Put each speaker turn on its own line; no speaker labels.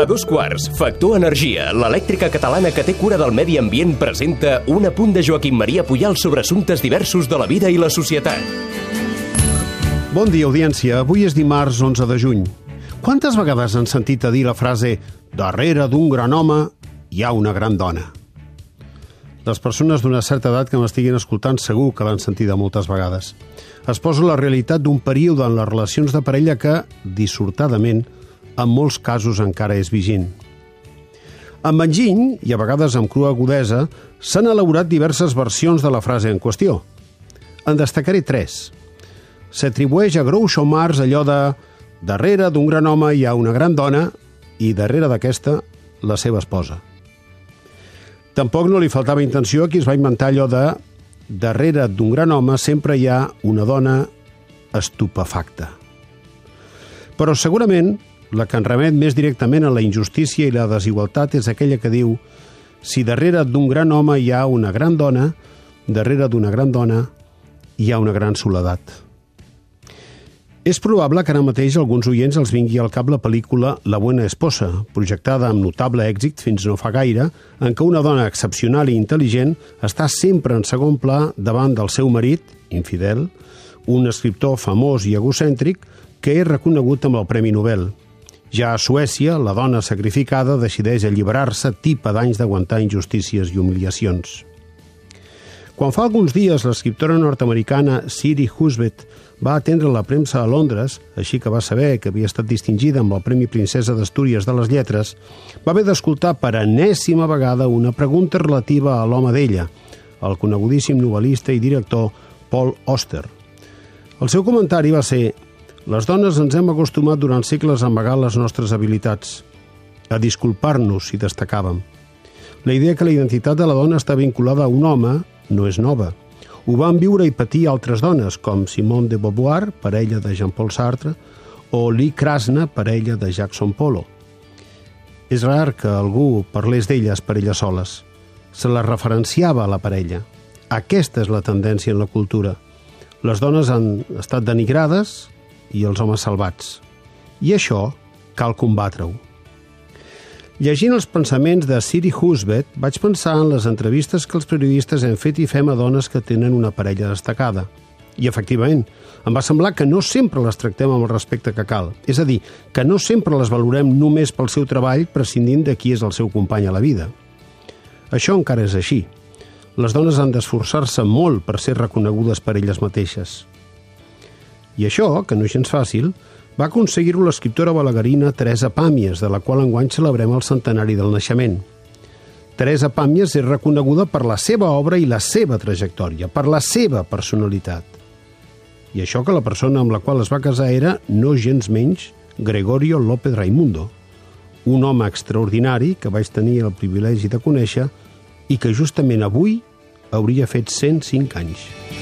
A dos quarts, Factor Energia, l'elèctrica catalana que té cura del medi ambient, presenta un apunt de Joaquim Maria Puyal sobre assumptes diversos de la vida i la societat.
Bon dia, audiència. Avui és dimarts 11 de juny. Quantes vegades han sentit a dir la frase «darrere d'un gran home hi ha una gran dona»? Les persones d'una certa edat que m'estiguin escoltant segur que l'han sentida moltes vegades. Es posa la realitat d'un període en les relacions de parella que, dissortadament, en molts casos encara és vigent. Amb enginy, i a vegades amb crua agudesa, s'han elaborat diverses versions de la frase en qüestió. En destacaré tres. S'atribueix a Groucho Marx allò de «darrere d'un gran home hi ha una gran dona» i darrere d'aquesta, la seva esposa. Tampoc no li faltava intenció a qui es va inventar allò de darrere d'un gran home sempre hi ha una dona estupefacta. Però segurament la que en remet més directament a la injustícia i la desigualtat és aquella que diu si darrere d'un gran home hi ha una gran dona, darrere d'una gran dona hi ha una gran soledat. És probable que ara mateix alguns oients els vingui al cap la pel·lícula La buena esposa, projectada amb notable èxit fins no fa gaire, en què una dona excepcional i intel·ligent està sempre en segon pla davant del seu marit, infidel, un escriptor famós i egocèntric que és reconegut amb el Premi Nobel. Ja a Suècia, la dona sacrificada decideix alliberar-se tipa d'anys d'aguantar injustícies i humiliacions. Quan fa alguns dies l'escriptora nord-americana Siri Husbeth va atendre la premsa a Londres, així que va saber que havia estat distingida amb el Premi Princesa d'Astúries de les Lletres, va haver d'escoltar per enèsima vegada una pregunta relativa a l'home d'ella, el conegudíssim novel·lista i director Paul Auster. El seu comentari va ser «Les dones ens hem acostumat durant segles a amagar les nostres habilitats, a disculpar-nos si destacàvem. La idea que la identitat de la dona està vinculada a un home no és nova. Ho van viure i patir altres dones, com Simone de Beauvoir, parella de Jean-Paul Sartre, o Lee Krasna, parella de Jackson Polo. És rar que algú parlés d'elles per elles soles. Se les referenciava a la parella. Aquesta és la tendència en la cultura. Les dones han estat denigrades i els homes salvats. I això cal combatre-ho. Llegint els pensaments de Siri Husbeth, vaig pensar en les entrevistes que els periodistes hem fet i fem a dones que tenen una parella destacada. I, efectivament, em va semblar que no sempre les tractem amb el respecte que cal. És a dir, que no sempre les valorem només pel seu treball prescindint de qui és el seu company a la vida. Això encara és així. Les dones han d'esforçar-se molt per ser reconegudes per elles mateixes. I això, que no és gens fàcil, va aconseguir-ho l'escriptora balagarina Teresa Pàmies, de la qual enguany celebrem el centenari del naixement. Teresa Pàmies és reconeguda per la seva obra i la seva trajectòria, per la seva personalitat. I això que la persona amb la qual es va casar era, no gens menys, Gregorio López Raimundo, un home extraordinari que vaig tenir el privilegi de conèixer i que justament avui hauria fet 105 anys.